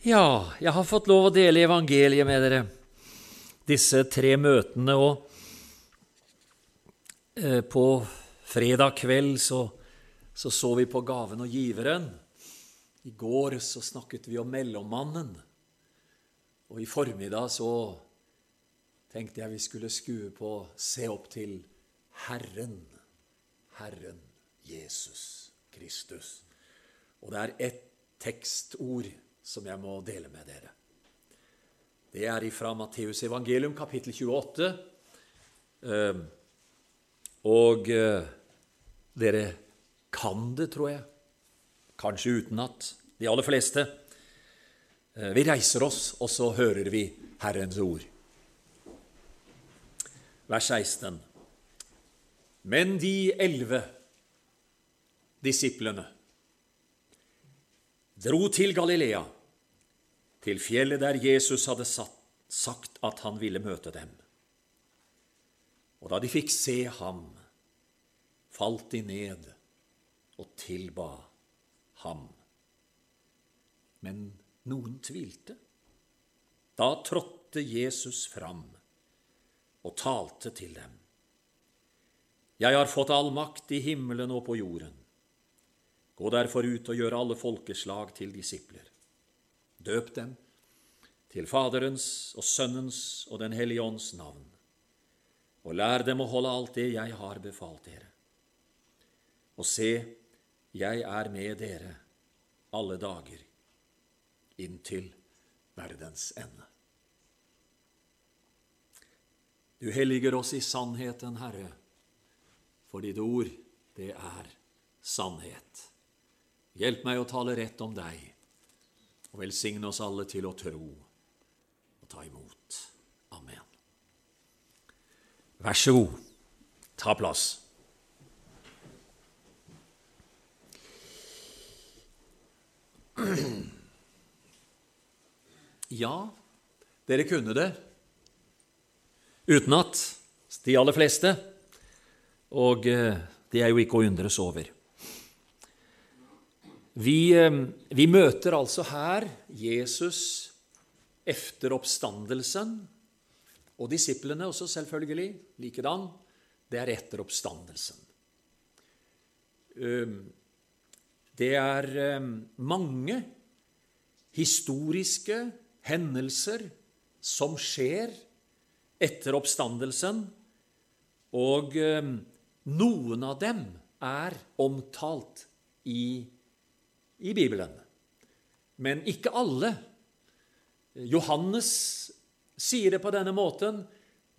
Ja, jeg har fått lov å dele evangeliet med dere disse tre møtene, og eh, på fredag kveld så, så, så vi på gaven og giveren. I går så snakket vi om mellommannen, og i formiddag så tenkte jeg vi skulle skue på se opp til Herren, Herren Jesus Kristus. Og det er ett tekstord som jeg må dele med dere. Det er ifra Matteus evangelium, kapittel 28. Ehm, og eh, dere kan det, tror jeg. Kanskje utenat. De aller fleste. Eh, vi reiser oss, og så hører vi Herrens ord. Vers 16. Men de elleve disiplene dro til Galilea, til fjellet der Jesus hadde sagt at han ville møte dem. Og da de fikk se ham, falt de ned og tilba ham. Men noen tvilte. Da trådte Jesus fram og talte til dem. Jeg har fått all makt i himmelen og på jorden. Gå derfor ut og gjør alle folkeslag til disipler. Døp dem til Faderens og Sønnens og Den hellige ånds navn, og lær dem å holde alt det jeg har befalt dere. Og se, jeg er med dere alle dager inntil verdens ende. Du helliger oss i sannheten, Herre, for ditt ord, det er sannhet. Hjelp meg å tale rett om deg, og velsigne oss alle til å tro og ta imot. Amen. Vær så god, ta plass. Ja, dere kunne det utenat, de aller fleste, og eh, det er jo ikke å undres over. Vi, eh, vi, møter altså her Jesus efter oppstandelsen, og disiplene også, selvfølgelig, likedan. Det er etter oppstandelsen. Ehm, det er ehm, mange historiske hendelser som skjer etter oppstandelsen, og ehm, noen av dem er omtalt i i Bibelen, men ikke alle. Johannes sier det på denne måten.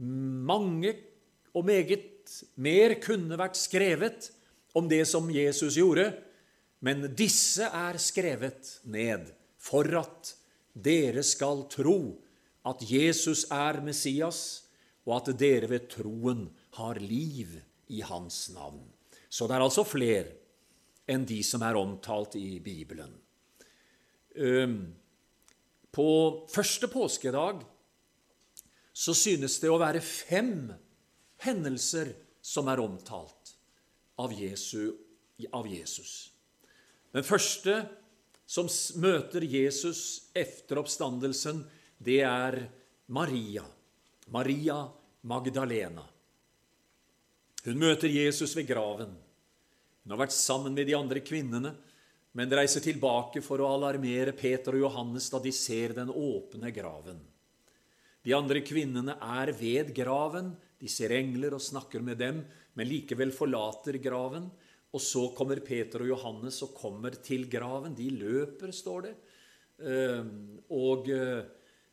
Mange og meget mer kunne vært skrevet om det som Jesus gjorde, men disse er skrevet ned for at dere skal tro at Jesus er Messias, og at dere ved troen har liv i hans navn. Så det er altså flere enn de som er omtalt i Bibelen. På første påskedag så synes det å være fem hendelser som er omtalt av, Jesu, av Jesus. Den første som møter Jesus etter oppstandelsen, det er Maria. Maria Magdalena. Hun møter Jesus ved graven. Hun har vært sammen med de andre kvinnene, men reiser tilbake for å alarmere Peter og Johannes da de ser den åpne graven. De andre kvinnene er ved graven, de ser engler og snakker med dem, men likevel forlater graven. Og så kommer Peter og Johannes og kommer til graven. De løper, står det. Ehm, og eh,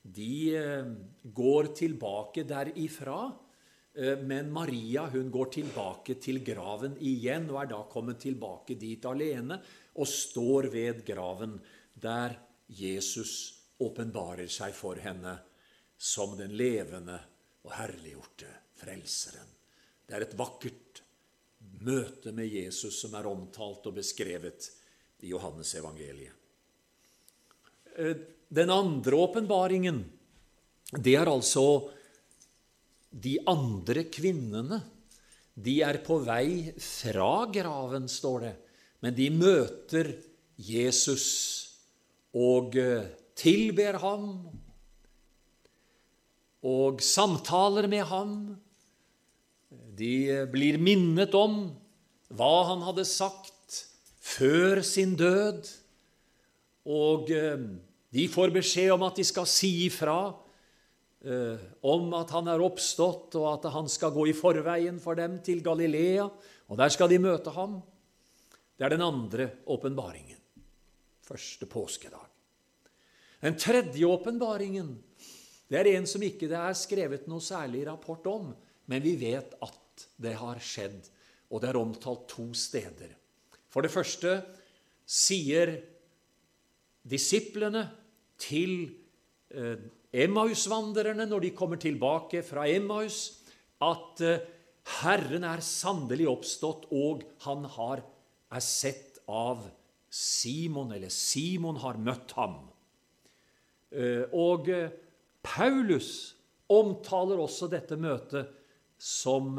de eh, går tilbake derifra men Maria hun går tilbake til graven igjen og er da kommet tilbake dit alene og står ved graven, der Jesus åpenbarer seg for henne som den levende og herliggjorte Frelseren. Det er et vakkert møte med Jesus som er omtalt og beskrevet i Johannesevangeliet. Eh, den andre åpenbaringen, det er altså de andre kvinnene de er på vei fra graven, står det, men de møter Jesus og eh, tilber ham og samtaler med ham. De blir minnet om hva han hadde sagt før sin død, og eh, de får beskjed om at de skal si ifra eh, om at han er oppstått, og at han skal gå i forveien for dem til Galilea, og der skal de møte ham. Det er den andre åpenbaringen. Første påskedag. Den tredje åpenbaringen det er en som ikke det er skrevet noe særlig rapport om, men vi vet at det har skjedd, og det er omtalt to steder. For det første sier disiplene til eh, Emmaus-vandrerne når de kommer tilbake fra Emmaus, at eh, Herren er sannelig oppstått, og han har, er sett av Simon, eller Simon har møtt ham. Eh, og eh, Paulus omtaler også dette møtet som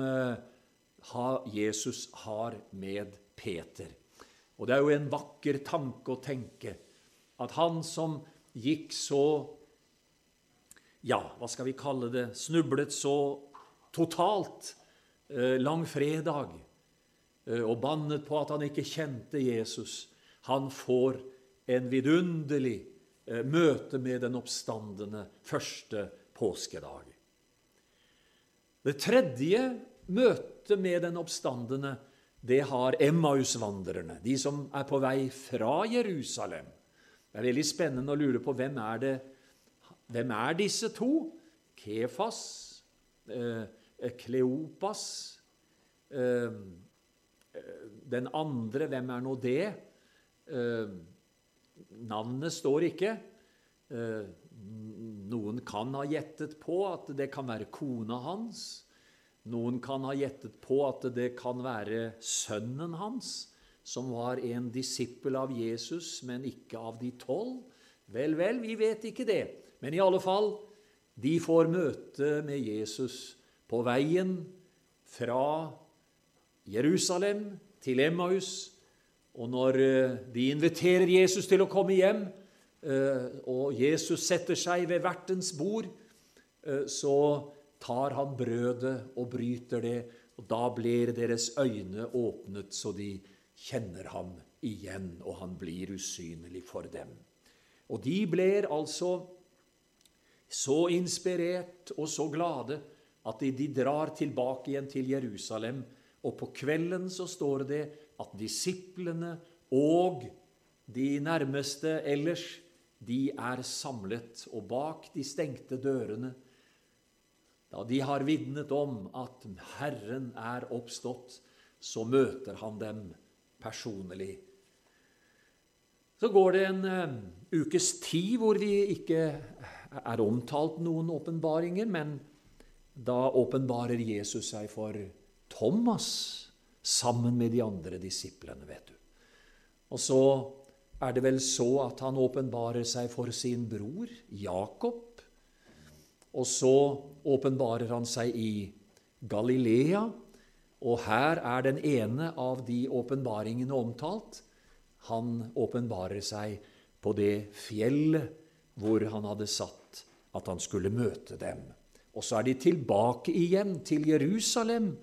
Jesus har med Peter. Og det er jo en vakker tanke å tenke at han som gikk så Ja, hva skal vi kalle det? Snublet så totalt langfredag og bannet på at han ikke kjente Jesus. Han får en vidunderlig Eh, møte med den oppstandende første påskedag. Det tredje møtet med den oppstandende det har Emmaus-vandrerne, de som er på vei fra Jerusalem. Det er veldig spennende å lure på hvem er det hvem er disse to? Kefas, eh, Kleopas eh, eh, Den andre, hvem er nå det? Eh, Navnet står ikke. Eh, noen kan ha gjettet på at det kan være kona hans. Noen kan ha gjettet på at det kan være sønnen hans, som var en disippel av Jesus, men ikke av de tolv. Vel, vel, vi vet ikke det. Men i alle fall, de får møte med Jesus på veien fra Jerusalem til Emmaus og når eh, de inviterer Jesus til å komme hjem, eh, og Jesus setter seg ved vertens bord, eh, så tar han brødet og bryter det, og da blir deres øyne åpnet så de kjenner ham igjen, og han blir usynlig for dem. Og de blir altså så inspirert og så glade at de, drar tilbake igjen til Jerusalem, og på kvelden så står det at disiplene og de nærmeste ellers, de er samlet, og bak de stengte dørene, da de har vitnet om at Herren er oppstått, så møter han dem personlig. Så går det en uh, ukes tid hvor vi ikke er omtalt noen åpenbaringer, men da åpenbarer Jesus seg for Thomas sammen med de andre disiplene, vet du. Og så er det vel så at han åpenbarer seg for sin bror Jakob. Og så åpenbarer han seg i Galilea, og her er den ene av de åpenbaringene omtalt. Han åpenbarer seg på det fjellet hvor han hadde satt at han skulle møte dem. Og så er de tilbake igjen til Jerusalem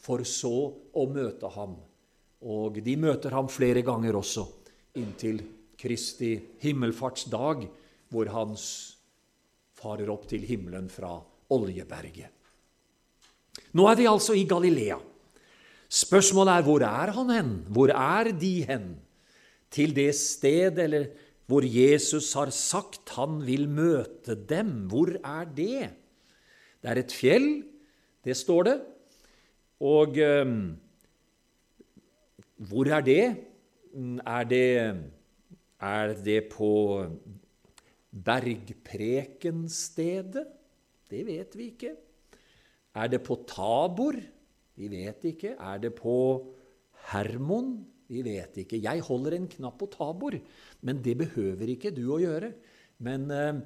for så å møte ham. Og de møter ham flere ganger også, inntil Kristi himmelfartsdag, hvor han farer opp til himmelen fra Oljeberget. Nå er vi altså i Galilea. Spørsmålet er hvor er han hen? Hvor er de hen? Til det sted eller hvor Jesus har sagt han vil møte dem. Hvor er det? Det er et fjell, det står det. Og eh, hvor er det? Er det, er det på Bergprekenstedet? Det vet vi ikke. Er det på Tabor? Vi vet ikke. Er det på Hermon? Vi vet ikke. Jeg holder en knapp på Tabor, men det behøver ikke du å gjøre. Men uh,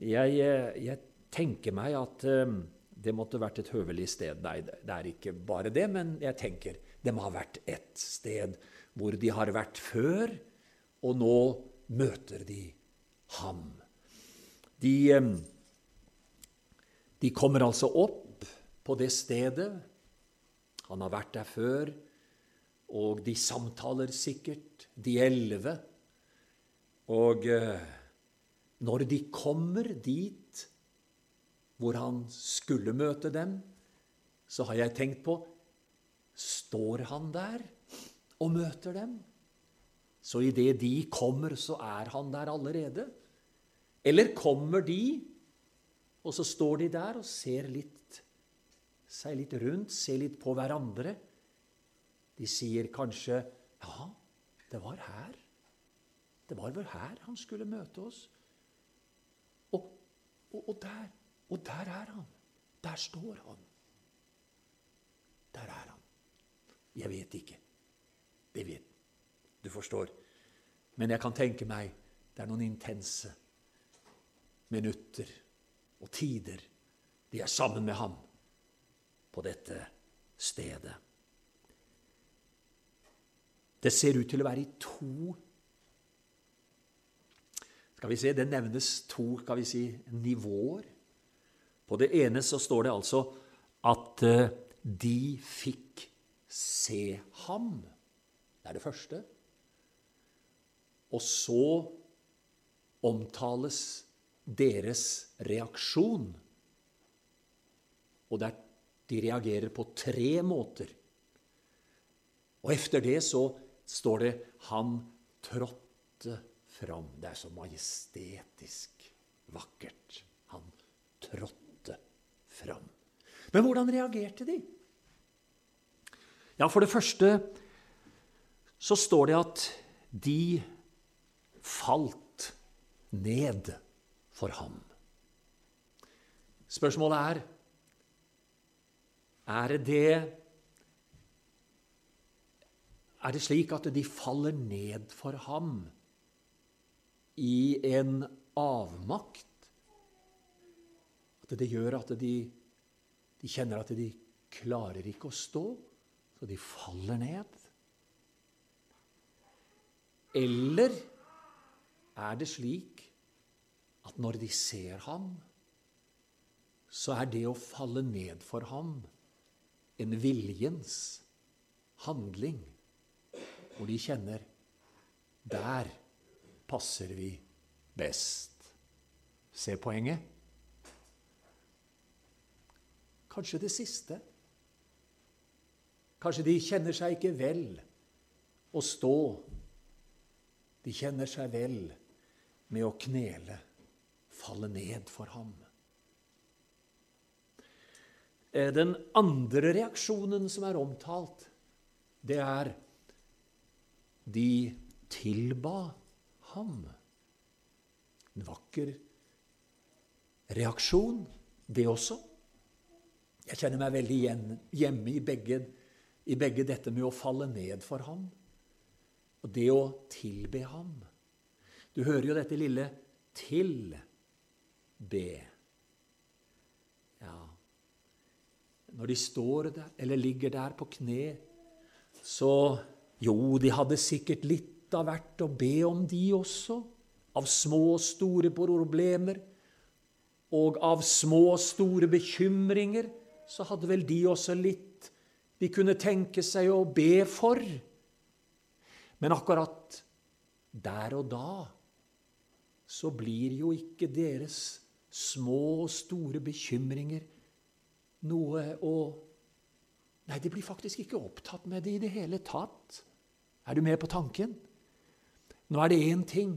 jeg, jeg, tenker meg at uh, det måtte vært et høvelig sted. Nei, det er ikke bare det, men jeg tenker det må ha vært et sted hvor de har vært før, og nå møter de ham De, de kommer altså opp på det stedet. Han har vært der før, og de samtaler sikkert, de elleve. Og når de kommer dit hvor han skulle møte dem, så har jeg tenkt på Står han der og møter dem? Så idet de kommer, så er han der allerede. Eller kommer de, og så står de der og ser litt, seg litt rundt, ser litt på hverandre. De sier kanskje 'Ja, det var her'. Det var vel her han skulle møte oss. Og, og, og der og der er han. Der står han. Der er han. Jeg vet ikke. Det vet Du forstår. Men jeg kan tenke meg det er noen intense minutter og tider de er sammen med ham på dette stedet. Det ser ut til å være i to Skal vi se, Det nevnes to skal vi si, nivåer på det ene så står det altså at eh, de fikk se ham. Det er det første. Og så omtales deres reaksjon. Og der de reagerer på tre måter. Og etter det så står det 'han trådte fram'. Det er så majestetisk vakkert. Han trådte fram. Men hvordan reagerte de? Ja, For det første så står det at de falt ned for ham. Spørsmålet er er det Er det slik at de faller ned for ham i en avmakt? At det gjør at de, de kjenner at de klarer ikke å stå, så de faller ned. Eller er det slik at når de ser ham, så er det å falle ned for ham en viljens handling, hvor de kjenner der passer vi best. Se poenget? Kanskje det siste. Kanskje de kjenner seg ikke vel å stå. De kjenner seg vel med å knele, falle ned for ham. Eh, den andre reaksjonen som er omtalt, det er de tilba ham. En vakker reaksjon, det også. Jeg kjenner meg veldig hjemme i begge, i begge dette med å falle ned for ham og det å tilbe ham. Du hører jo dette lille 'tilbe'. Ja Når de står der, eller ligger der på kne, så Jo, de hadde sikkert litt av hvert å be om, de også. Av små og store problemer. Og av små og store bekymringer så hadde vel de også litt de kunne tenke seg å be for. Men akkurat der og da så blir jo ikke deres små og store bekymringer noe å Nei, de blir faktisk ikke opptatt med det i det hele tatt. Er du med på tanken? Nå er det én ting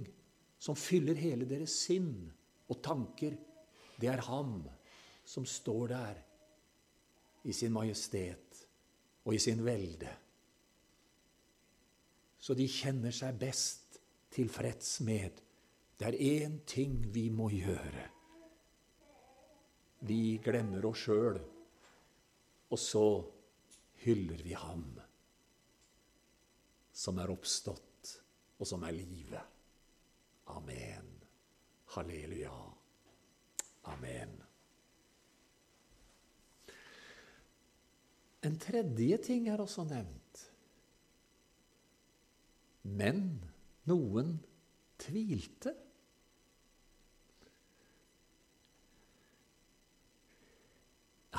som fyller hele deres sinn og tanker. Det er ham som står der i sin majestet og i sin velde. Så de kjenner seg best tilfreds med det er én ting vi må gjøre. Vi glemmer oss sjøl, og så hyller vi Ham som er oppstått, og som er livet. Amen. Halleluja. Amen. En tredje ting er også nevnt. Men noen tvilte.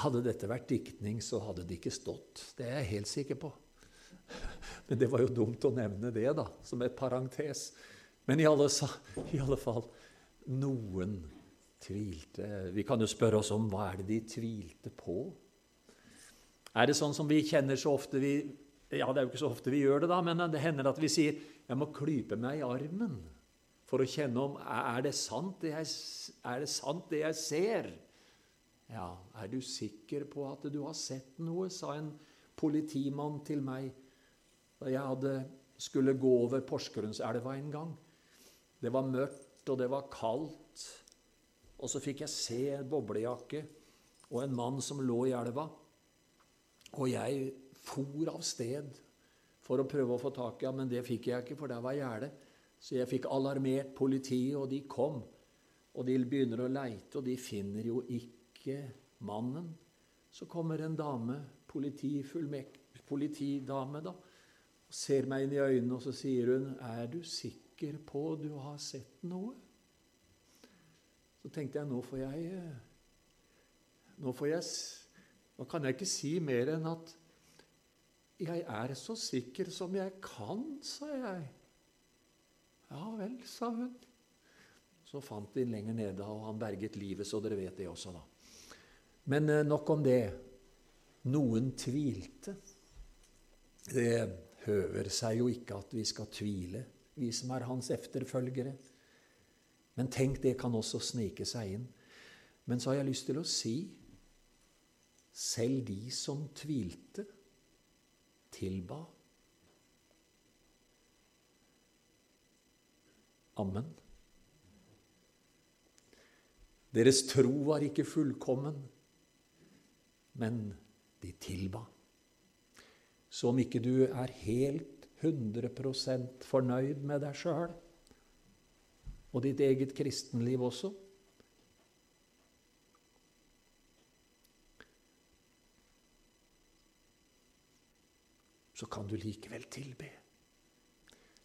Hadde dette vært diktning, så hadde det ikke stått. Det er jeg helt sikker på. Men det var jo dumt å nevne det, da, som et parentes. Men i alle, i alle fall noen tvilte. Vi kan jo spørre oss om hva er det de tvilte på? Er det sånn som vi kjenner så ofte vi Ja, det er jo ikke så ofte vi gjør det, da, men det hender at vi sier 'Jeg må klype meg i armen' for å kjenne om er det sant det jeg, er det sant det jeg ser. Ja, er du sikker på at du har sett noe, sa en politimann til meg da jeg hadde, skulle gå over Porsgrunnselva en gang. Det var mørkt, og det var kaldt. Og så fikk jeg se en boblejakke og en mann som lå i elva. Og jeg for av sted for å prøve å få tak i ham, men det fikk jeg ikke, for der var gjerdet. Så jeg fikk alarmert politiet, og de kom. Og de begynner å leite, og de finner jo ikke mannen. Så kommer en dame, politidame, da, og ser meg inn i øynene, og så sier hun, 'Er du sikker på du har sett noe?' Så tenkte jeg, nå får jeg Nå får jeg Nå kan jeg ikke si mer enn at 'Jeg er så sikker som jeg kan', sa jeg. Ja vel, sa hun. Så fant de lenger nede, og han berget livet, så dere vet det også, da. Men nok om det. Noen tvilte. Det høver seg jo ikke at vi skal tvile, vi som er hans efterfølgere. Men tenk, det kan også snike seg inn. Men så har jeg lyst til å si selv de som tvilte, tilba. Amen. Deres tro var ikke fullkommen, men de tilba. Så om ikke du er helt 100% fornøyd med deg sjøl og ditt eget kristenliv også Så kan du likevel tilbe.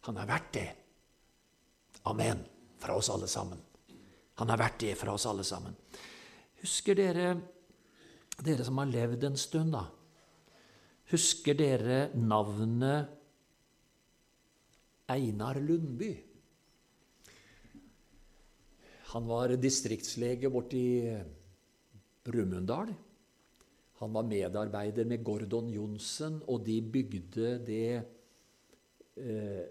Han er verdt det. Amen. Fra oss alle sammen. Han er verdt det fra oss alle sammen. Husker dere, dere som har levd en stund, da? Husker dere navnet Einar Lundby? Han var distriktslege borti Brumunddal. Han var medarbeider med Gordon Johnsen, og de bygde det eh,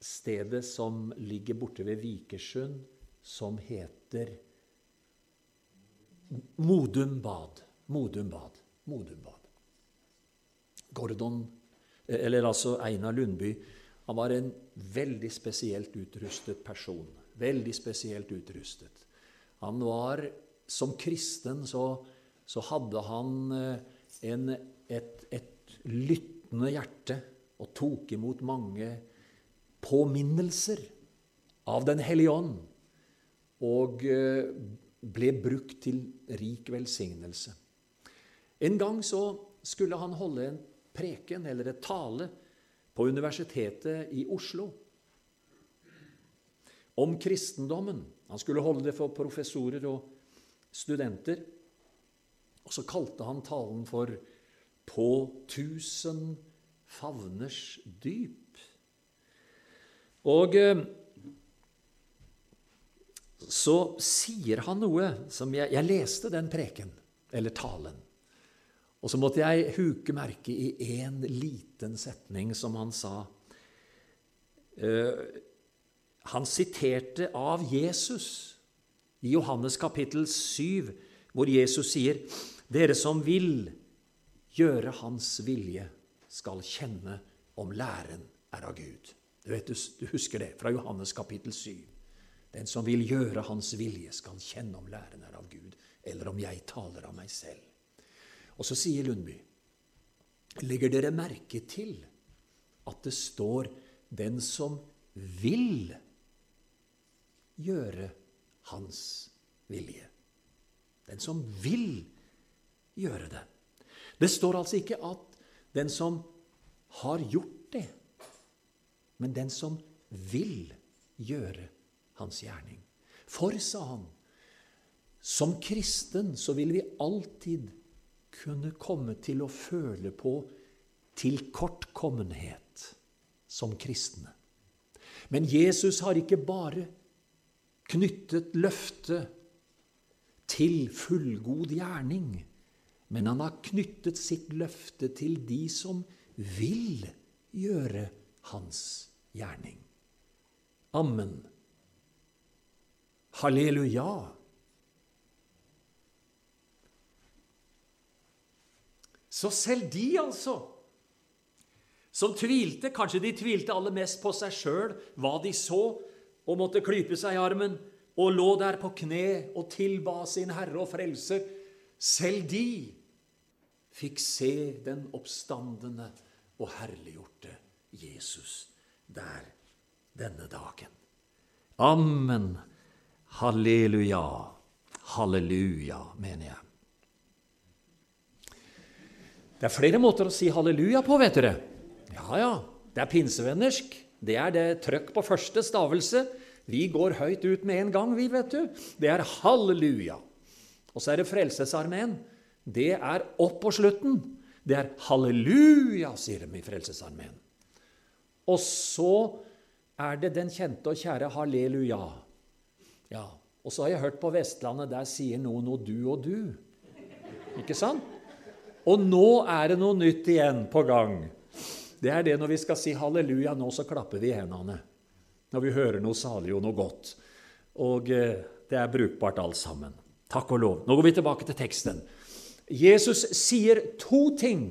stedet som ligger borte ved Vikersund, som heter Modum Bad. Modum Bad. Modum Bad. Gordon, eller altså Einar Lundby, han var en veldig spesielt utrustet person. Veldig spesielt utrustet. Han var Som kristen så, så hadde han eh, en, et, et lyttende hjerte og tok imot mange påminnelser av Den hellige ånd. Og eh, ble brukt til rik velsignelse. En gang så skulle han holde en preken eller et tale på Universitetet i Oslo om kristendommen. Han skulle holde det for professorer og studenter. Og så kalte han talen for 'På tusen favners dyp'. Og eh, så sier han noe som jeg, jeg leste den preken, eller talen. Og så måtte jeg huke merke i én liten setning som han sa. Uh, han siterte av Jesus i Johannes kapittel 7, hvor Jesus sier, 'Dere som vil gjøre Hans vilje, skal kjenne om læren er av Gud'. Du, vet, du husker det fra Johannes kapittel 7. Den som vil gjøre Hans vilje, skal kjenne om læren er av Gud, eller om jeg taler av meg selv. Og så sier Lundby Legger dere merke til at det står 'den som vil gjøre hans vilje'? Den som vil gjøre det. Det står altså ikke at den som har gjort det, men den som vil gjøre hans gjerning. For, sa han, som kristen så vil vi alltid kunne komme til å føle på tilkortkommenhet som kristne. Men Jesus har ikke bare knyttet løftet til fullgod gjerning, men han har knyttet sitt løfte til de som vil gjøre hans gjerning. Amen. Halleluja. Så selv de, altså, som tvilte, kanskje de tvilte aller mest på seg sjøl, hva de så, og måtte klype seg i armen, og lå der på kne og tilba sin Herre og Frelser, selv de fikk se den oppstandende og herliggjorte Jesus der denne dagen. Amen. Halleluja. Halleluja, mener jeg. Det er flere måter å si halleluja på, vet dere. Ja, ja. Det er pinsevennersk. Det er det trøkk på første stavelse. Vi går høyt ut med en gang, vi, vet du. Det er halleluja. Og så er det Frelsesarmeen. Det er opp på slutten. Det er halleluja, sier de i Frelsesarmeen. Og så er det den kjente og kjære halleluja. Ja, Og så har jeg hørt på Vestlandet, der sier noen og du og du. Ikke sant? Og nå er det noe nytt igjen på gang. Det er det når vi skal si halleluja nå, så klapper vi i hendene. Når vi hører noe salig og noe godt. Og eh, det er brukbart alt sammen. Takk og lov. Nå går vi tilbake til teksten. Jesus sier to ting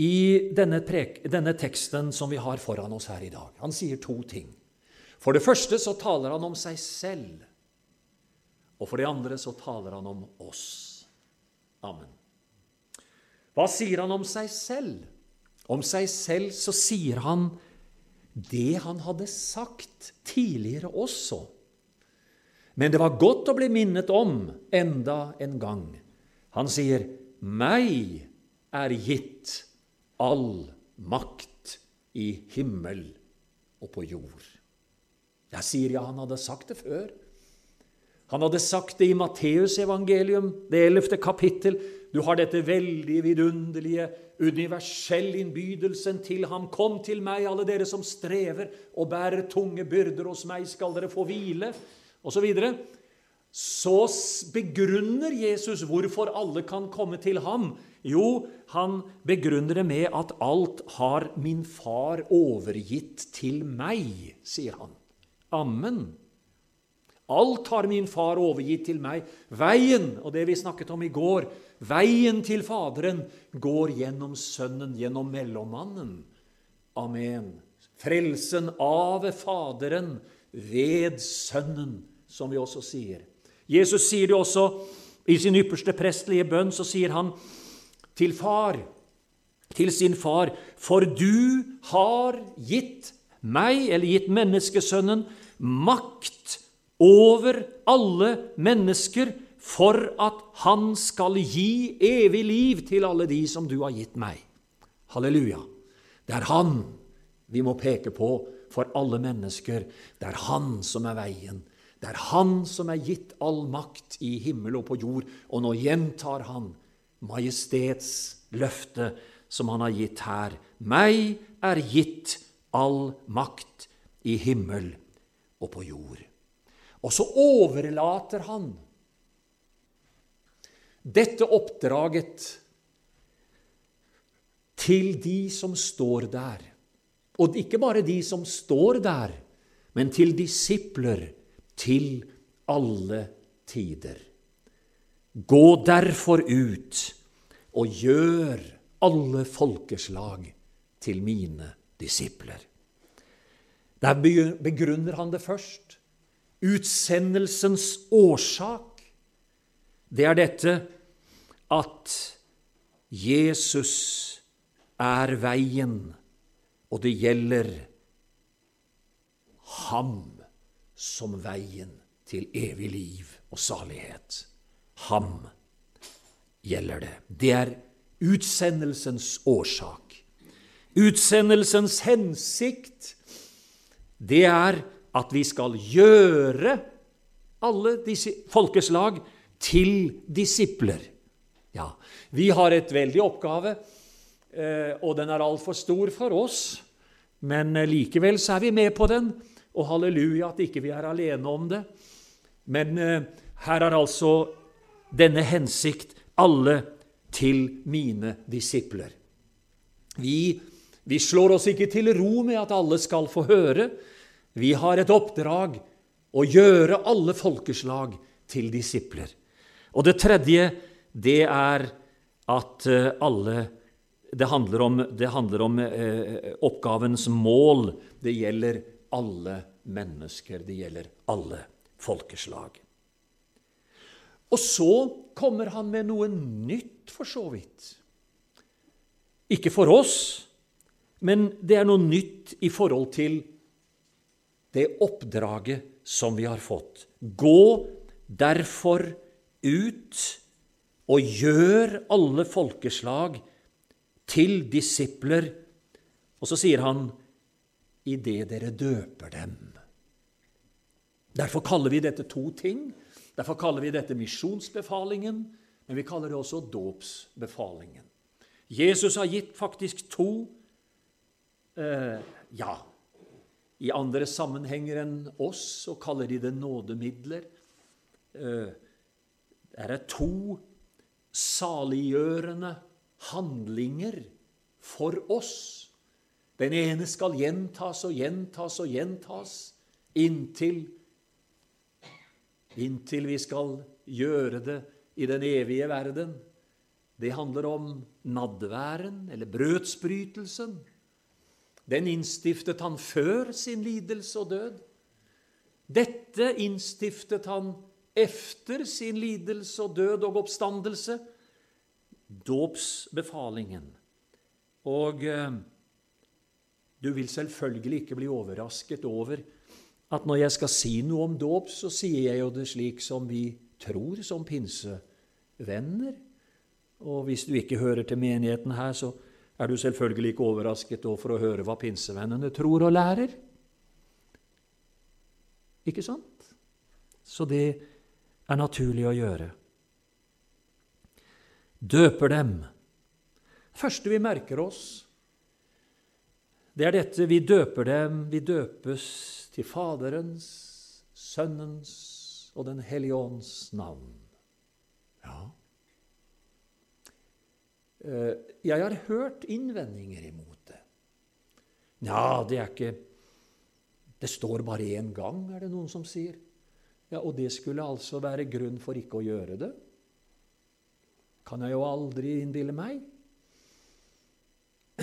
i denne, denne teksten som vi har foran oss her i dag. Han sier to ting. For det første så taler han om seg selv. Og for det andre så taler han om oss. Amen. Hva sier han om seg selv? Om seg selv så sier han det han hadde sagt tidligere også. Men det var godt å bli minnet om enda en gang. Han sier, 'Meg er gitt all makt i himmel og på jord'. Jeg sier ja, han hadde sagt det før. Han hadde sagt det i Matteusevangelium, det ellevte kapittel. Du har dette veldige, vidunderlige, universelle innbydelsen til ham. Kom til meg, alle dere som strever og bærer tunge byrder. Hos meg skal dere få hvile. Og så videre. Så begrunner Jesus hvorfor alle kan komme til ham. Jo, han begrunner det med at alt har min far overgitt til meg, sier han. Amen. Alt har min far overgitt til meg. Veien, og det vi snakket om i går, veien til Faderen går gjennom Sønnen, gjennom mellommannen. Amen. Frelsen av Faderen ved Sønnen, som vi også sier. Jesus sier det også i sin ypperste prestelige bønn, så sier han til far, til sin far, for du har gitt meg, eller gitt menneskesønnen, makt over alle mennesker for at han skal gi evig liv til alle de som du har gitt meg. Halleluja. Det er han vi må peke på for alle mennesker. Det er han som er veien. Det er han som er gitt all makt i himmel og på jord. Og nå gjentar han majestets løfte som han har gitt her. Meg er gitt all makt i himmel og på jord. Og så overlater han dette oppdraget til de som står der. Og ikke bare de som står der, men til disipler til alle tider. Gå derfor ut og gjør alle folkeslag til mine disipler. Der begrunner han det først utsendelsens årsak, det er dette at Jesus er veien, og det gjelder ham som veien til evig liv og salighet. Ham gjelder det. Det er utsendelsens årsak. Utsendelsens hensikt, det er at vi skal gjøre alle disse folkeslag til disipler. Ja, vi har et veldig oppgave, eh, og den er altfor stor for oss. Men eh, likevel så er vi med på den, og halleluja at ikke vi er alene om det. Men eh, her er altså denne hensikt alle til mine disipler. Vi, vi slår oss ikke til ro med at alle skal få høre. Vi har et oppdrag å gjøre alle folkeslag til disipler. Og det tredje, det er at eh, alle Det handler om, det handler om eh, oppgavens mål. Det gjelder alle mennesker. Det gjelder alle folkeslag. Og så kommer han med noe nytt, for så vidt. Ikke for oss, men det er noe nytt i forhold til det oppdraget som vi har fått. Gå derfor ut og gjør alle folkeslag til disipler. Og så sier han idet dere døper dem. Derfor kaller vi dette to ting. Derfor kaller vi dette misjonsbefalingen, men vi kaller det også dåpsbefalingen. Jesus har gitt faktisk to eh, ja, i andre sammenhenger enn oss så kaller de det nådemidler. Eh, det er to saliggjørende handlinger for oss. Den ene skal gjentas og gjentas og gjentas inntil inntil vi skal gjøre det i den evige verden. Det handler om nadværen, eller brødsbrytelsen. Den innstiftet han før sin lidelse og død. Dette innstiftet han efter sin lidelse og død og oppstandelse. Dåpsbefalingen. Og eh, du vil selvfølgelig ikke bli overrasket over at når jeg skal si noe om dåp, så sier jeg jo det slik som vi tror som pinsevenner. Og hvis du ikke hører til menigheten her, så er du selvfølgelig ikke overrasket for å høre hva pinsevennene tror og lærer. Ikke sant? Så det er naturlig å gjøre. Døper dem. første vi merker oss, det er dette vi døper dem. Vi døpes til Faderens, Sønnens og Den hellige ånds navn. Ja. Eh, jeg har hørt innvendinger imot det. Ja, det er ikke Det står bare én gang, er det noen som sier. Ja, Og det skulle altså være grunn for ikke å gjøre det? Kan jeg jo aldri innbille meg.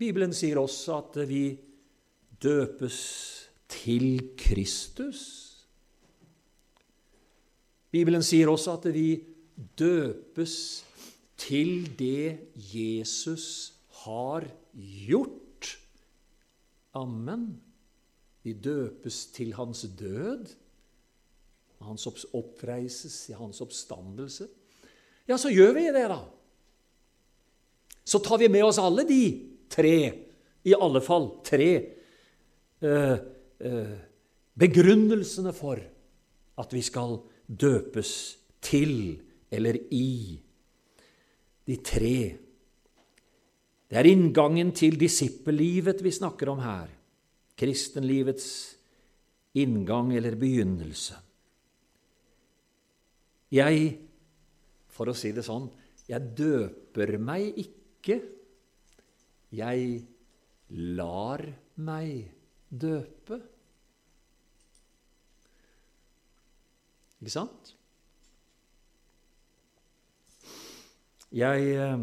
Bibelen sier også at vi døpes til Kristus. Bibelen sier også at vi døpes til det Jesus har gjort. Amen. Vi døpes til hans død. Hans oppreises hans oppstandelse. Ja, så gjør vi det, da. Så tar vi med oss alle de tre, i alle fall tre, eh, eh, begrunnelsene for at vi skal døpes til eller i de tre. Det er inngangen til disippellivet vi snakker om her. Kristenlivets inngang eller begynnelse. Jeg, for å si det sånn, jeg døper meg ikke. Jeg lar meg døpe. Ikke sant? Jeg eh,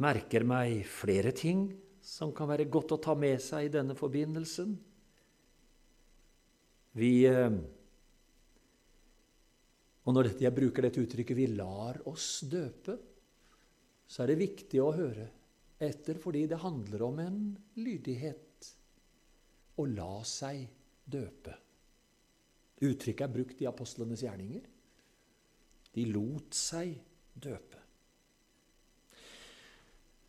merker meg flere ting som kan være godt å ta med seg i denne forbindelsen. Vi eh, Og når jeg bruker dette uttrykket 'vi lar oss døpe', så er det viktig å høre etter, fordi det handler om en lydighet. Å la seg døpe. Uttrykket er brukt i apostlenes gjerninger. De lot seg døpe døpe.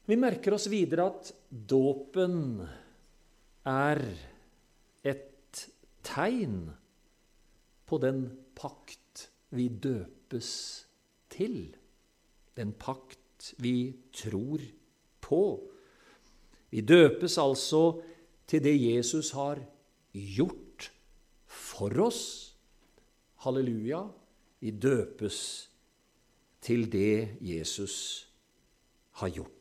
Vi merker oss videre at dåpen er et tegn på den pakt vi døpes til. Den pakt vi tror på. Vi døpes altså til det Jesus har gjort for oss. Halleluja. Vi døpes til det Jesus har gjort.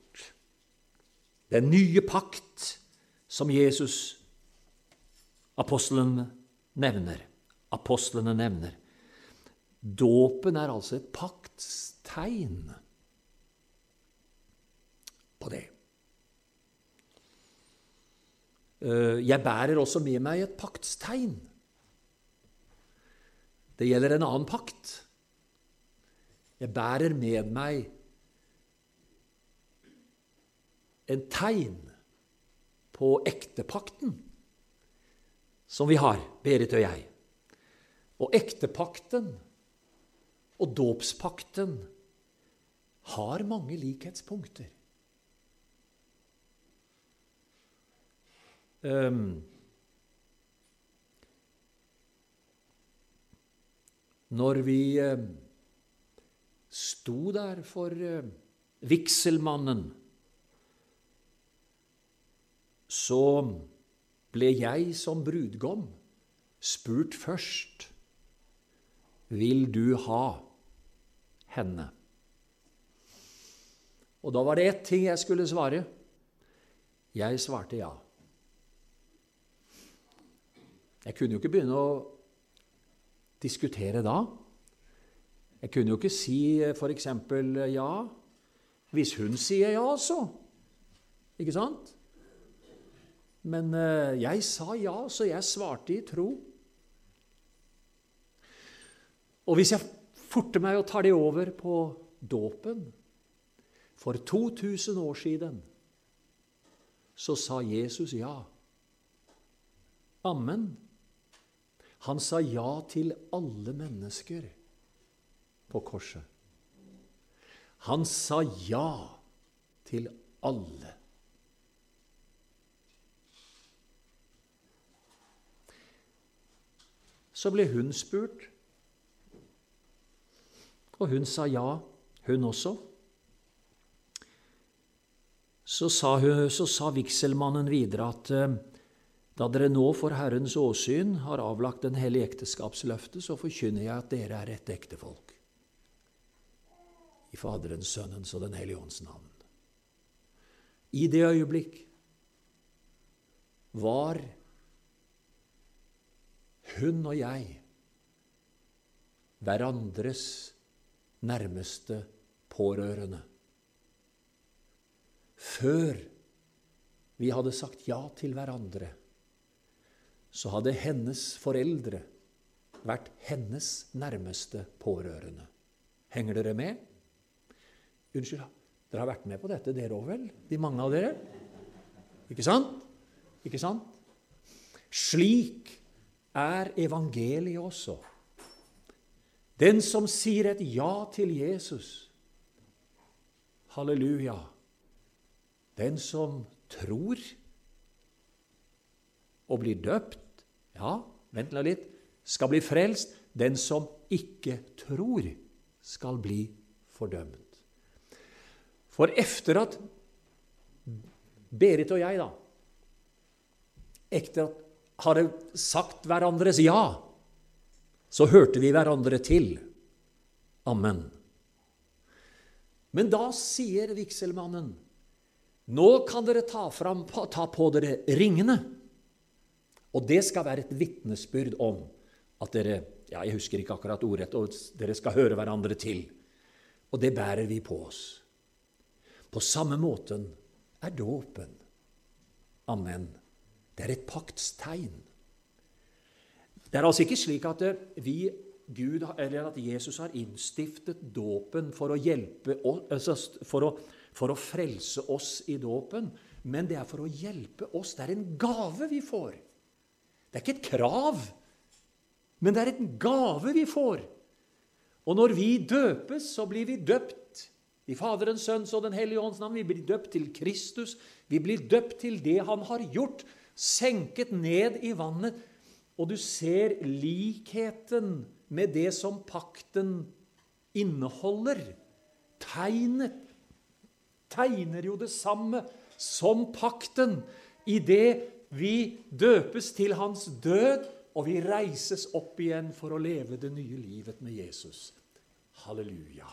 Den nye pakt som Jesus, apostelen, nevner. Apostlene nevner. Dåpen er altså et paktstegn på det. Eh, jeg bærer også med meg et paktstegn. Det gjelder en annen pakt. Jeg bærer med meg en tegn på ektepakten som vi har, Berit og jeg. Og ektepakten og dåpspakten har mange likhetspunkter. Um, når vi um, sto der for um, vigselmannen, så ble jeg som brudgom spurt først vil du ha henne. Og da var det ett ting jeg skulle svare. Jeg svarte ja. Jeg kunne jo ikke begynne å diskutere da. Jeg kunne jo ikke si f.eks. ja hvis hun sier ja, så. Ikke sant? Men eh, jeg sa ja, så jeg svarte i tro. Og hvis jeg forter meg å ta det over på dåpen For 2000 år siden så sa Jesus ja. Amen. Han sa ja til alle mennesker på korset. Han sa ja til alle. Så ble hun spurt, og hun sa ja, hun også. Så sa, hun, så sa vigselmannen videre at eh, da dere nå for Herrens åsyn har avlagt den hellige ekteskapsløftet, så forkynner jeg at dere er et ektefolk. I Faderens, Sønnens og Den hellige ånds navn. I det øyeblikk var hun og jeg hverandres nærmeste pårørende. Før vi hadde sagt ja til hverandre, så hadde hennes foreldre vært hennes nærmeste pårørende. Henger dere med? Unnskyld, dere har vært med på dette, dere òg vel? De mange av dere? Ikke sant? Ikke sant? Slik er evangeliet også. Den som sier et ja til Jesus, halleluja, den som tror og blir døpt, ja, vent litt, skal bli frelst. Den som ikke tror, skal bli fordømt. For efter at Berit og jeg, da, etter at hadde sagt hverandres ja, så hørte vi hverandre til. Amen. Men da sier vigselmannen, nå kan dere ta, fram, ta på dere ringene. Og det skal være et vitnesbyrd om at dere ja, jeg husker ikke akkurat ordrett, og dere skal høre hverandre til. Og det bærer vi på oss. På samme måten er dåpen. Amen. Det er et paktstegn. Det er altså ikke slik at vi, Gud, eller at Jesus har innstiftet dåpen for å hjelpe oss, altså for å, for å frelse oss i dåpen, men det er for å hjelpe oss. Det er en gave vi får. Det er ikke et krav, men det er en gave vi får. Og når vi døpes, så blir vi døpt i Faderens, Sønns og Den hellige ånds navn. Vi blir døpt til Kristus. Vi blir døpt til det Han har gjort, senket ned i vannet. Og du ser likheten med det som pakten inneholder tegnet tegner jo det samme som pakten i det vi døpes til hans død, og vi reises opp igjen for å leve det nye livet med Jesus. Halleluja.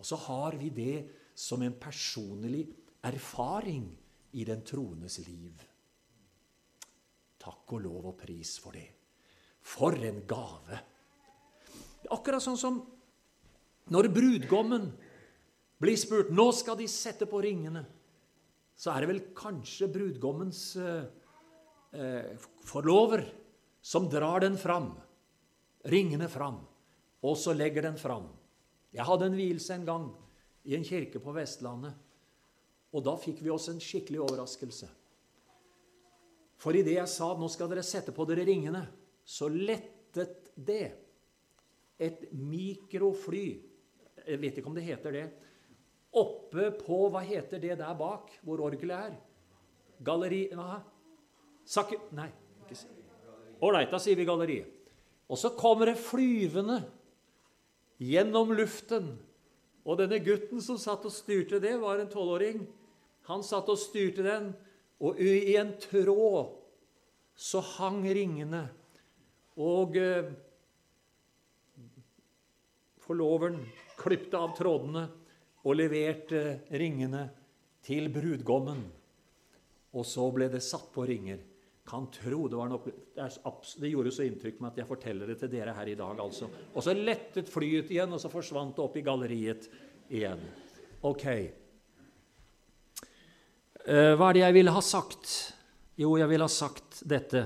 Og så har vi det som en personlig erfaring i den troendes liv. Takk og lov og pris for det. For en gave! Akkurat sånn som når brudgommen blir spurt nå skal de sette på ringene, så er det vel kanskje brudgommens eh, eh, forlover som drar den fram, ringene fram, og så legger den fram. Jeg hadde en vielse en gang i en kirke på Vestlandet, og da fikk vi oss en skikkelig overraskelse. For idet jeg sa nå skal dere sette på dere ringene, så lettet det et mikrofly Jeg vet ikke om det heter det. Oppe på Hva heter det der bak, hvor orgelet er? Galleri Hva? Sakke... Nei. Ålreit, da sier vi galleri. Og så kommer det flyvende gjennom luften. Og denne gutten som satt og styrte det, var en tolvåring. Han satt og styrte den, og i en tråd så hang ringene. Og eh, forloveren klipte av trådene og leverte ringene til brudgommen. Og så ble det satt på ringer. Kan tro det var nok Det gjorde så inntrykk med at jeg forteller det til dere her i dag. altså. Og så lettet flyet igjen, og så forsvant det opp i galleriet igjen. Ok. Eh, hva er det jeg ville ha sagt? Jo, jeg ville ha sagt dette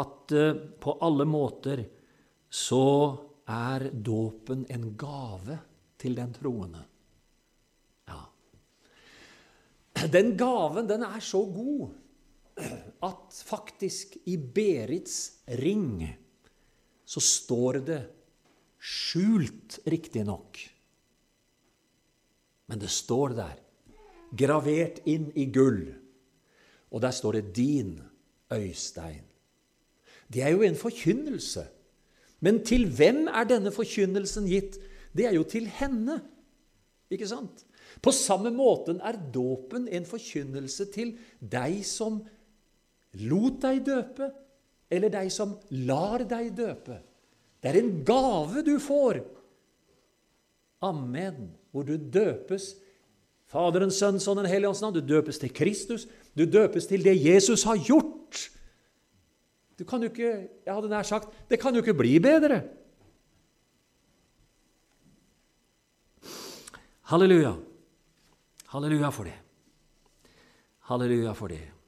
at eh, på alle måter så er dåpen en gave til den troende. Ja. Den gaven, den er så god at faktisk i Berits ring så står det skjult, riktignok. Men det står der, gravert inn i gull. Og der står det 'din Øystein'. Det er jo en forkynnelse. Men til hvem er denne forkynnelsen gitt? Det er jo til henne. Ikke sant? På samme måten er dåpen en forkynnelse til deg som lot deg døpe, eller deg som lar deg døpe. Det er en gave du får. Amen. Hvor du døpes Faderens, Sønns og Den hellige ånds navn. Du døpes til Kristus. Du døpes til det Jesus har gjort. Du kan jo ikke Jeg hadde nær sagt det kan jo ikke bli bedre. Halleluja. Halleluja for det. Halleluja for det.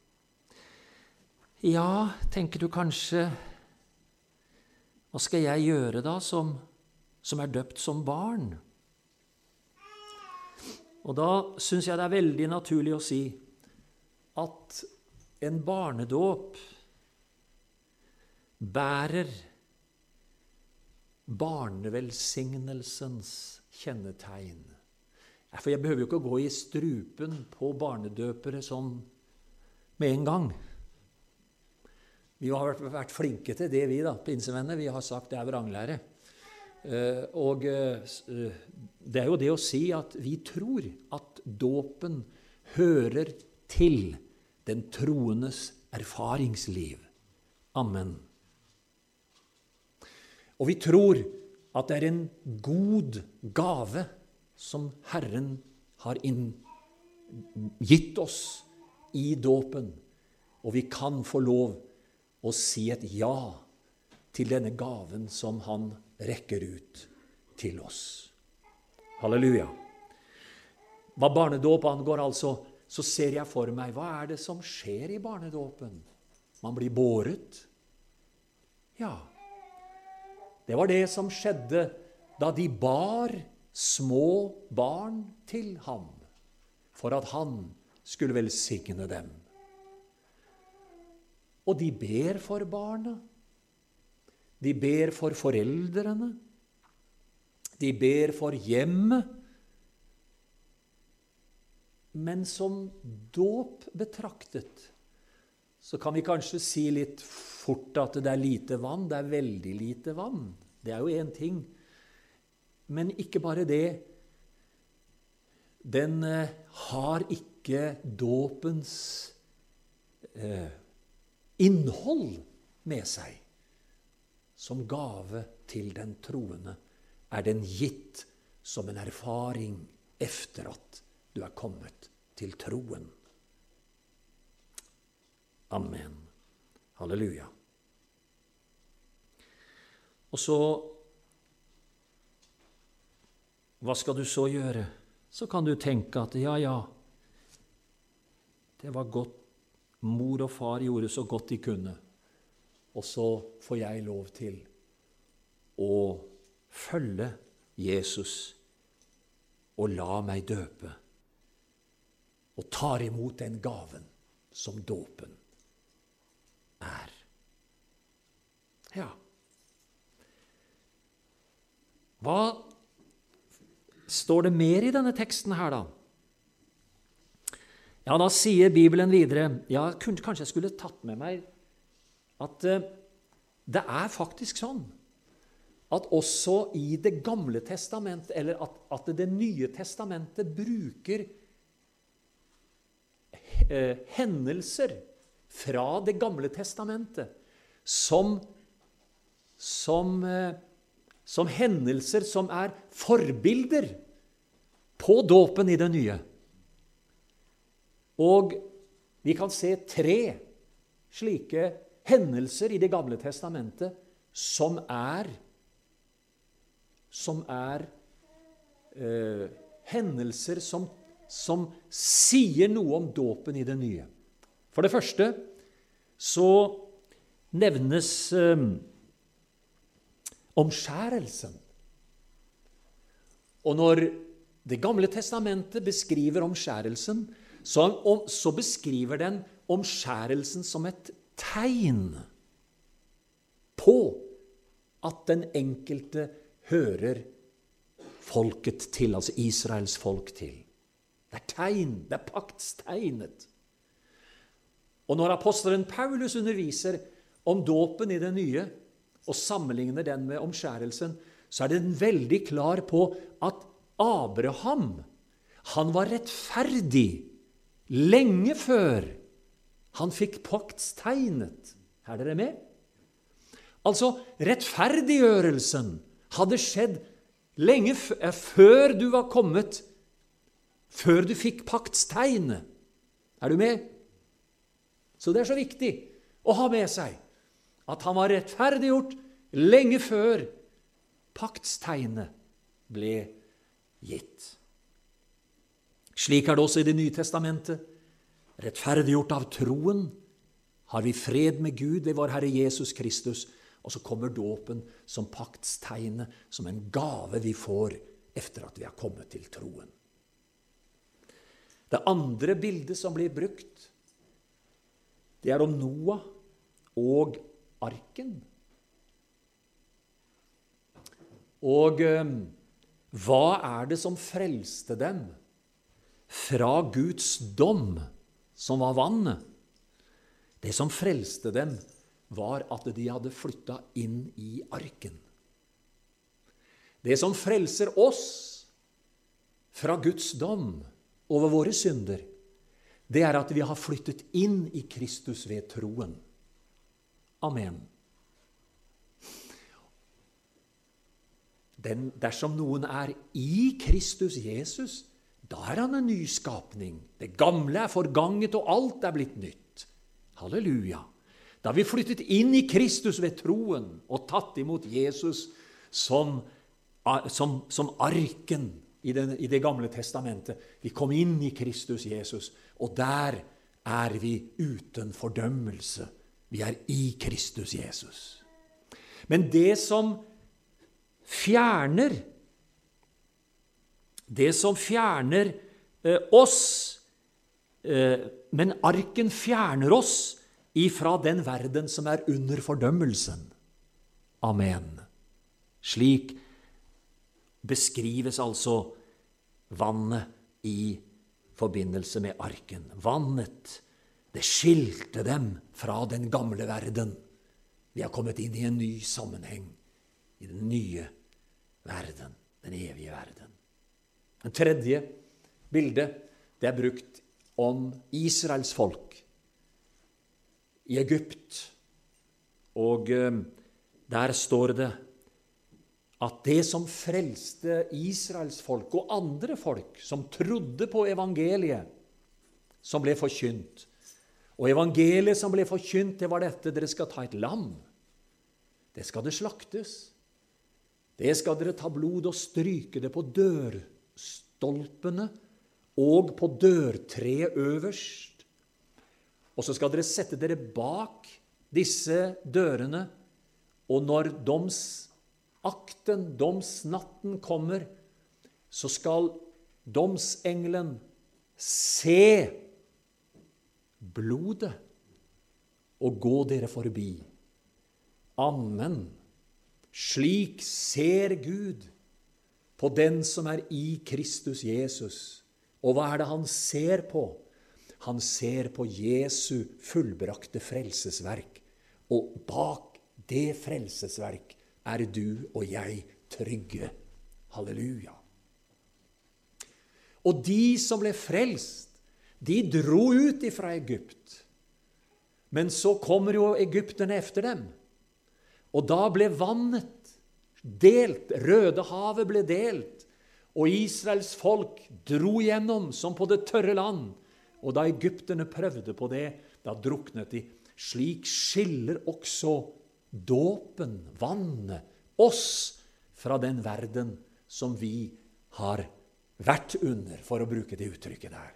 Ja, tenker du kanskje Hva skal jeg gjøre da, som, som er døpt som barn? Og da syns jeg det er veldig naturlig å si at en barnedåp bærer barnevelsignelsens kjennetegn. For jeg behøver jo ikke å gå i strupen på barnedøpere sånn med en gang. Vi har vært flinke til det, vi da, pinsevennene. Vi har sagt det er vranglære. Eh, og eh, det er jo det å si at vi tror at dåpen hører til den troendes erfaringsliv. Amen. Og vi tror at det er en god gave som Herren har gitt oss i dåpen. Og vi kan få lov å si et ja til denne gaven som Han rekker ut til oss. Halleluja. Hva barnedåp angår, altså, så ser jeg for meg hva er det som skjer i barnedåpen. Man blir båret. Ja, det var det som skjedde da de bar små barn til ham, for at han skulle velsigne dem. Og de ber for barna. De ber for foreldrene. De ber for hjemmet. Men som dåp betraktet så kan vi kanskje si litt fort at det er lite vann. Det er veldig lite vann. Det er jo én ting. men ikke bare det. Den eh, har ikke dåpens eh, innhold med seg. Som gave til den troende er den gitt som en erfaring efter at du er kommet til troen. Amen. Halleluja. Og så Hva skal du så gjøre? Så kan du tenke at ja, ja, det var godt mor og far gjorde så godt de kunne, og så får jeg lov til å følge Jesus og la meg døpe, og tar imot den gaven som dåpen er. Ja. Hva står det mer i denne teksten her, da? Ja, da sier Bibelen videre ja, Kanskje jeg skulle tatt med meg at uh, det er faktisk sånn at også i Det gamle testamentet, eller at, at Det nye testamentet bruker uh, hendelser fra Det gamle testamentet som, som uh, som hendelser som er forbilder på dåpen i det nye. Og vi kan se tre slike hendelser i Det gamle testamentet som er som er eh, hendelser som, som, sier noe om dåpen i det nye. For det første så nevnes eh, omskjærelsen. Og når Det gamle testamentet beskriver omskjærelsen, så, så beskriver den omskjærelsen som et tegn på at den enkelte hører folket til, altså Israels folk til. Det er tegn, det er paktstegnet. Og når apostelen Paulus underviser om dåpen i det nye, og sammenligner den med omskjærelsen, så er den veldig klar på at Abraham han var rettferdig lenge før han fikk paktstegnet. Er dere med? Altså, rettferdiggjørelsen hadde skjedd lenge eh, før du var kommet, før du fikk paktstegnet. Er du med? Så det er så viktig å ha med seg at han var rettferdiggjort lenge før paktstegnet ble gitt. Slik er det også i Det nye testamentet. Rettferdiggjort av troen har vi fred med Gud ved vår Herre Jesus Kristus. Og så kommer dåpen som paktstegnet, som en gave vi får etter at vi har kommet til troen. Det andre bildet som blir brukt, det er om Noah og arken. Og eh, hva er det som frelste dem fra Guds dom, som var vannet? Det som frelste dem, var at de hadde flytta inn i arken. Det som frelser oss fra Guds dom over våre synder, det er at vi har flyttet inn i Kristus ved troen. Amen. Den, dersom noen er i Kristus Jesus, da er han en nyskapning. Det gamle er forganget, og alt er blitt nytt. Halleluja. Da har vi flyttet inn i Kristus ved troen og tatt imot Jesus som, som, som arken i, den, i Det gamle testamentet. Vi kom inn i Kristus Jesus, og der er vi uten fordømmelse vi er i Kristus Jesus. Men det som fjerner Det som fjerner eh, oss eh, Men arken fjerner oss ifra den verden som er under fordømmelsen. Amen. Slik beskrives altså vannet i forbindelse med arken. Vannet det skilte dem fra den gamle verden. Vi har kommet inn i en ny sammenheng, i den nye verden. den evige verden. Det tredje bildet det er brukt om Israels folk i Egypt. Og eh, der står det at det som frelste Israels folk og andre folk som trodde på evangeliet som ble forkynt Og evangeliet som ble forkynt, det var dette dere skal ta et lam. Det skal det slaktes. Det skal dere ta blod og stryke det på dørstolpene og på dørtreet øverst. Og så skal dere sette dere bak disse dørene, og når domsakten, domsnatten, kommer, så skal domsengelen se blodet og gå dere forbi. Amen. Slik ser Gud på den som er i Kristus Jesus. Og hva er det han ser på? Han ser på Jesu fullbrakte frelsesverk. Og bak det frelsesverk er du og jeg trygge. Halleluja. Og de som ble frelst, de dro ut ifra Egypt. Men så kommer jo egypterne efter dem. Og da ble vannet delt. Rødehavet ble delt. Og Israels folk dro gjennom som på det tørre land. Og da egypterne prøvde på det, da druknet de. Slik skiller også dåpen, vannet, oss fra den verden som vi har vært under, for å bruke det uttrykket der.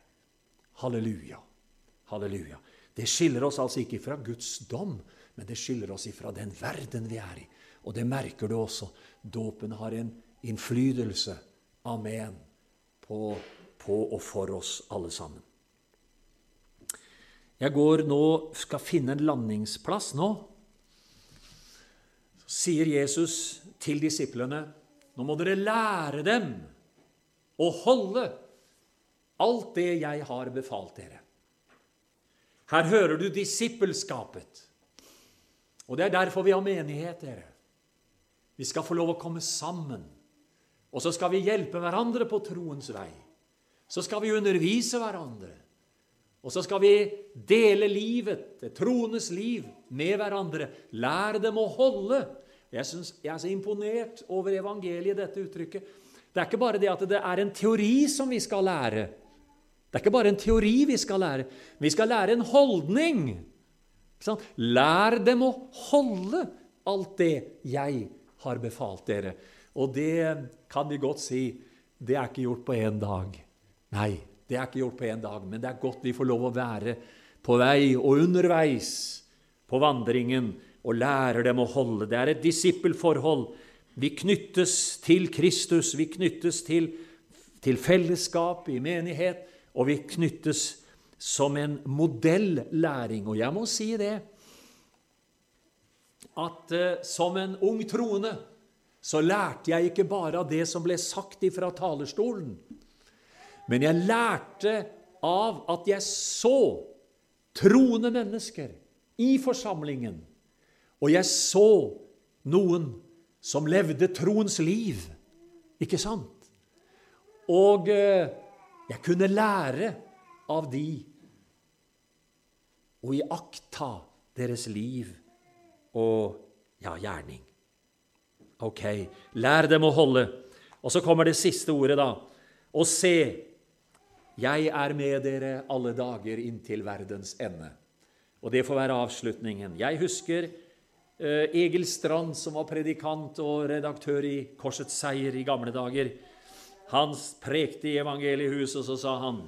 Halleluja. Halleluja. Det skiller oss altså ikke fra Guds dom, men det skiller oss ifra den verden vi er i. Og det merker du også. Dåpen har en innflytelse, amen, på, på og for oss alle sammen. Jeg går nå, skal finne en landingsplass nå. Så sier Jesus til disiplene, nå må dere lære dem å holde alt det jeg har befalt dere. Her hører du disippelskapet. Og det er derfor vi har menighet, dere. Vi skal få lov å komme sammen. Og så skal vi hjelpe hverandre på troens vei. Så skal vi undervise hverandre. Og så skal vi dele livet, det troendes liv, med hverandre. Lære dem å holde. Jeg, synes, jeg er så imponert over evangeliet, dette uttrykket. Det er ikke bare det at det er en teori som vi skal lære. Det er ikke bare en teori vi skal lære. Vi skal lære en holdning. Lær dem å holde alt det jeg har befalt dere. Og det kan vi godt si det er ikke gjort på én dag. Nei, det er ikke gjort på én dag, men det er godt vi får lov å være på vei og underveis på vandringen og lærer dem å holde. Det er et disippelforhold. Vi knyttes til Kristus, vi knyttes til, til fellesskap i menighet og vi knyttes som en modellæring. Og jeg må si det at uh, som en ung troende så lærte jeg ikke bare av det som ble sagt ifra talerstolen, men jeg lærte av at jeg så troende mennesker i forsamlingen, og jeg så noen som levde troens liv. Ikke sant? Og uh, jeg kunne lære av de og iaktta deres liv og ja, gjerning. Ok, lær dem å holde. Og så kommer det siste ordet, da. Og se, jeg er med dere alle dager inntil verdens ende. Og det får være avslutningen. Jeg husker uh, Egil Strand, som var predikant og redaktør i Korsets seier i gamle dager. Han prekte i evangeliehuset, og så sa han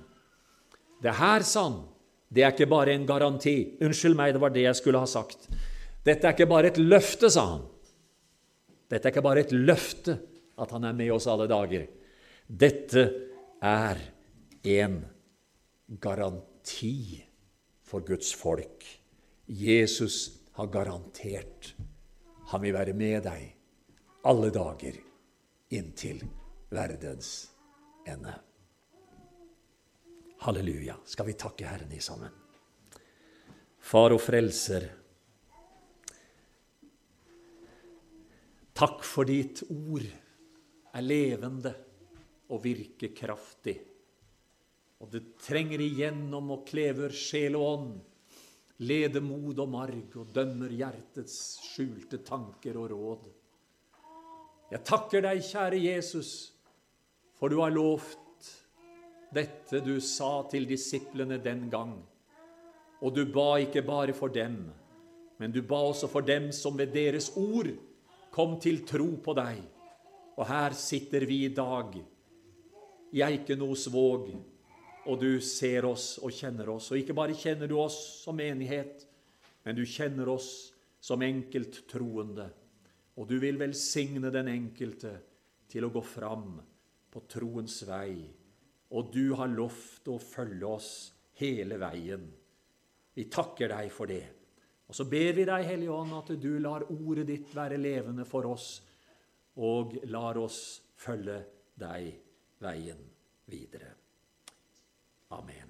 Det her, sa han, det er ikke bare en garanti. Unnskyld meg, det var det jeg skulle ha sagt. Dette er ikke bare et løfte, sa han. Dette er ikke bare et løfte at han er med oss alle dager. Dette er en garanti for Guds folk. Jesus har garantert han vil være med deg alle dager inntil verdens ende. Halleluja. Skal vi takke Herren i sammen? Far og Frelser, takk for ditt ord er levende og virker kraftig. Og det trenger igjennom og klever sjel og ånd, leder mod og marg og dømmer hjertets skjulte tanker og råd. Jeg takker deg, kjære Jesus, for du har lovt dette du sa til disiplene den gang. Og du ba ikke bare for dem, men du ba også for dem som ved deres ord kom til tro på deg. Og her sitter vi i dag i Eikenosvåg, og du ser oss og kjenner oss. Og ikke bare kjenner du oss som menighet, men du kjenner oss som enkelttroende. Og du vil velsigne den enkelte til å gå fram på troens vei. Og du har lovt å følge oss hele veien. Vi takker deg for det. Og så ber vi deg, Hellige Ånd, at du lar ordet ditt være levende for oss, og lar oss følge deg veien videre. Amen.